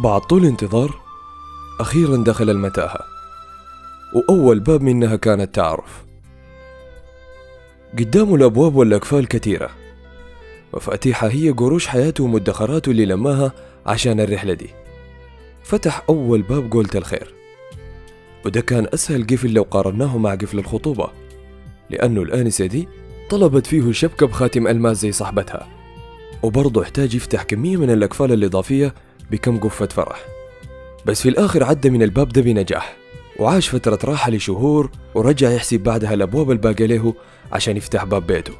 بعد طول انتظار أخيرا دخل المتاهة. وأول باب منها كان التعارف قدامه الأبواب والأقفال كثيرة مفاتيحها هي قروش حياته ومدخراته اللي لماها عشان الرحلة دي. فتح أول باب قولة الخير. وده كان أسهل قفل لو قارناه مع قفل الخطوبة لأنه الآنسة دي طلبت فيه شبكة بخاتم ألماس زي صاحبتها. وبرضه احتاج يفتح كمية من الأقفال الإضافية بكم قفة فرح. بس في الآخر عدى من الباب ده بنجاح وعاش فترة راحة لشهور ورجع يحسب بعدها الأبواب الباقية له عشان يفتح باب بيته.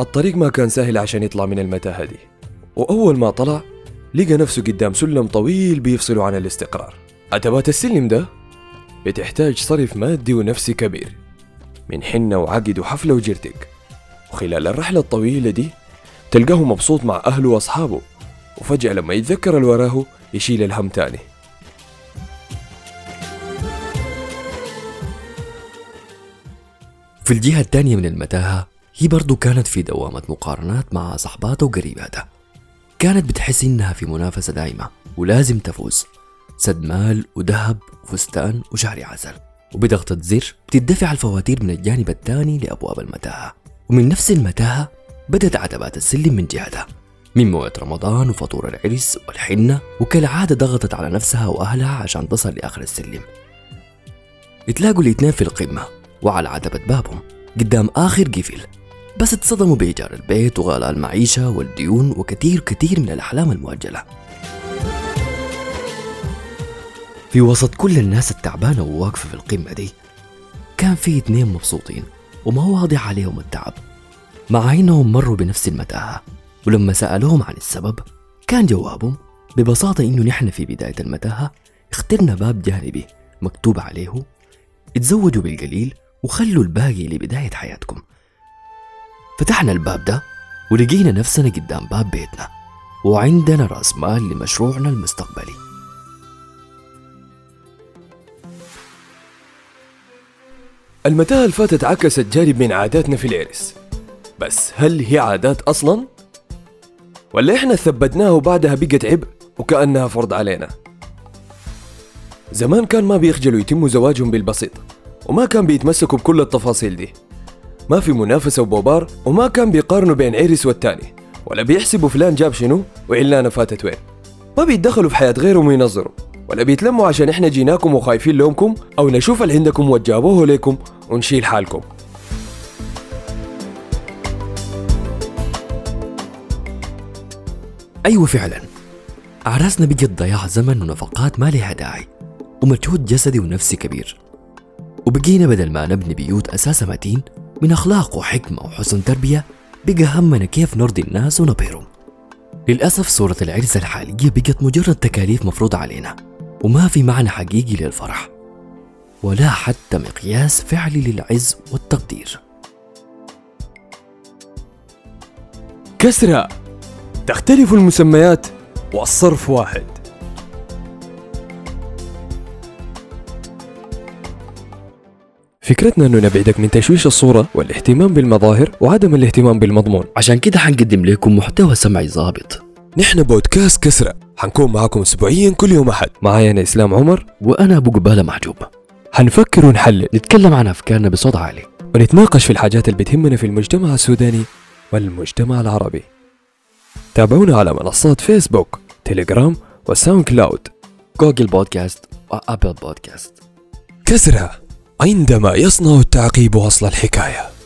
الطريق ما كان سهل عشان يطلع من المتاهة دي. وأول ما طلع لقى نفسه قدام سلم طويل بيفصله عن الاستقرار. أتبات السلم ده؟ بتحتاج صرف مادي ونفسي كبير. من حنة وعقد وحفلة وجرتك. وخلال الرحلة الطويلة دي تلقاه مبسوط مع أهله وأصحابه. وفجأة لما يتذكر الوراه يشيل الهم تاني. في الجهة الثانية من المتاهة هي برضو كانت في دوامة مقارنات مع صحباتها وقريباتها كانت بتحس إنها في منافسة دائمة ولازم تفوز. سد مال وذهب وفستان وشهر عسل. وبضغطة زر بتدفع الفواتير من الجانب الثاني لأبواب المتاهة. ومن نفس المتاهة بدت عتبات السلم من جهتها. من موعد رمضان وفطور العرس والحنة وكالعادة ضغطت على نفسها وأهلها عشان تصل لآخر السلم. اتلاقوا الاتنين في القمة وعلى عتبة بابهم قدام آخر قفل. بس اتصدموا بإيجار البيت وغلاء المعيشة والديون وكثير كثير من الأحلام المؤجلة. في وسط كل الناس التعبانة وواقفة في القمة دي كان في اتنين مبسوطين وما واضح عليهم التعب مع إنهم مروا بنفس المتاهة. ولما سألوهم عن السبب كان جوابهم ببساطة إنه نحن في بداية المتاهة اخترنا باب جانبي مكتوب عليه اتزوجوا بالقليل وخلوا الباقي لبداية حياتكم. فتحنا الباب ده ولقينا نفسنا قدام باب بيتنا وعندنا رأس مال لمشروعنا المستقبلي. المتاهة اللي فاتت عكست جانب من عاداتنا في العرس. بس هل هي عادات أصلا؟ ولا إحنا ثبتناها وبعدها بقت عبء وكأنها فرض علينا. زمان كان ما بيخجلوا يتموا زواجهم بالبسيط وما كان بيتمسكوا بكل التفاصيل دي. ما في منافسة وبوبار وما كان بيقارنوا بين عرس والتاني ولا بيحسبوا فلان جاب شنو وعلانة فاتت وين. ما بيتدخلوا في حياة غيرهم وينظروا ولا بيتلموا عشان إحنا جيناكم وخايفين لومكم أو نشوف اللي عندكم وجابوه لكم ونشيل حالكم. أيوة فعلا. أعراسنا بقت ضياع زمن ونفقات ما لها داعي ومجهود جسدي ونفسي كبير. وبقينا بدل ما نبني بيوت أساسها متين من أخلاق وحكمة وحسن تربية بقى همنا كيف نرضي الناس ونبهرهم. للأسف صورة العرس الحالية بقت مجرد تكاليف مفروضة علينا وما في معنى حقيقي للفرح. ولا حتى مقياس فعلي للعز والتقدير. كسرة. تختلف المسميات والصرف واحد. فكرتنا أنه نبعدك من تشويش الصورة والاهتمام بالمظاهر وعدم الاهتمام بالمضمون. عشان كده حنقدم لكم محتوى سمعي ظابط. نحن بودكاست كسرة. حنكون معاكم اسبوعيا كل يوم أحد. معايا أنا إسلام عمر. وأنا أبو قبالة محجوب حنفكر ونحلل. نتكلم عن أفكارنا بصوت عالي. ونتناقش في الحاجات اللي بتهمنا في المجتمع السوداني والمجتمع العربي. تابعونا على منصات فيسبوك تليجرام وساوند كلاود. جوجل بودكاست وأبل بودكاست. كسرة عندما يصنع التعقيب وصل الحكاية.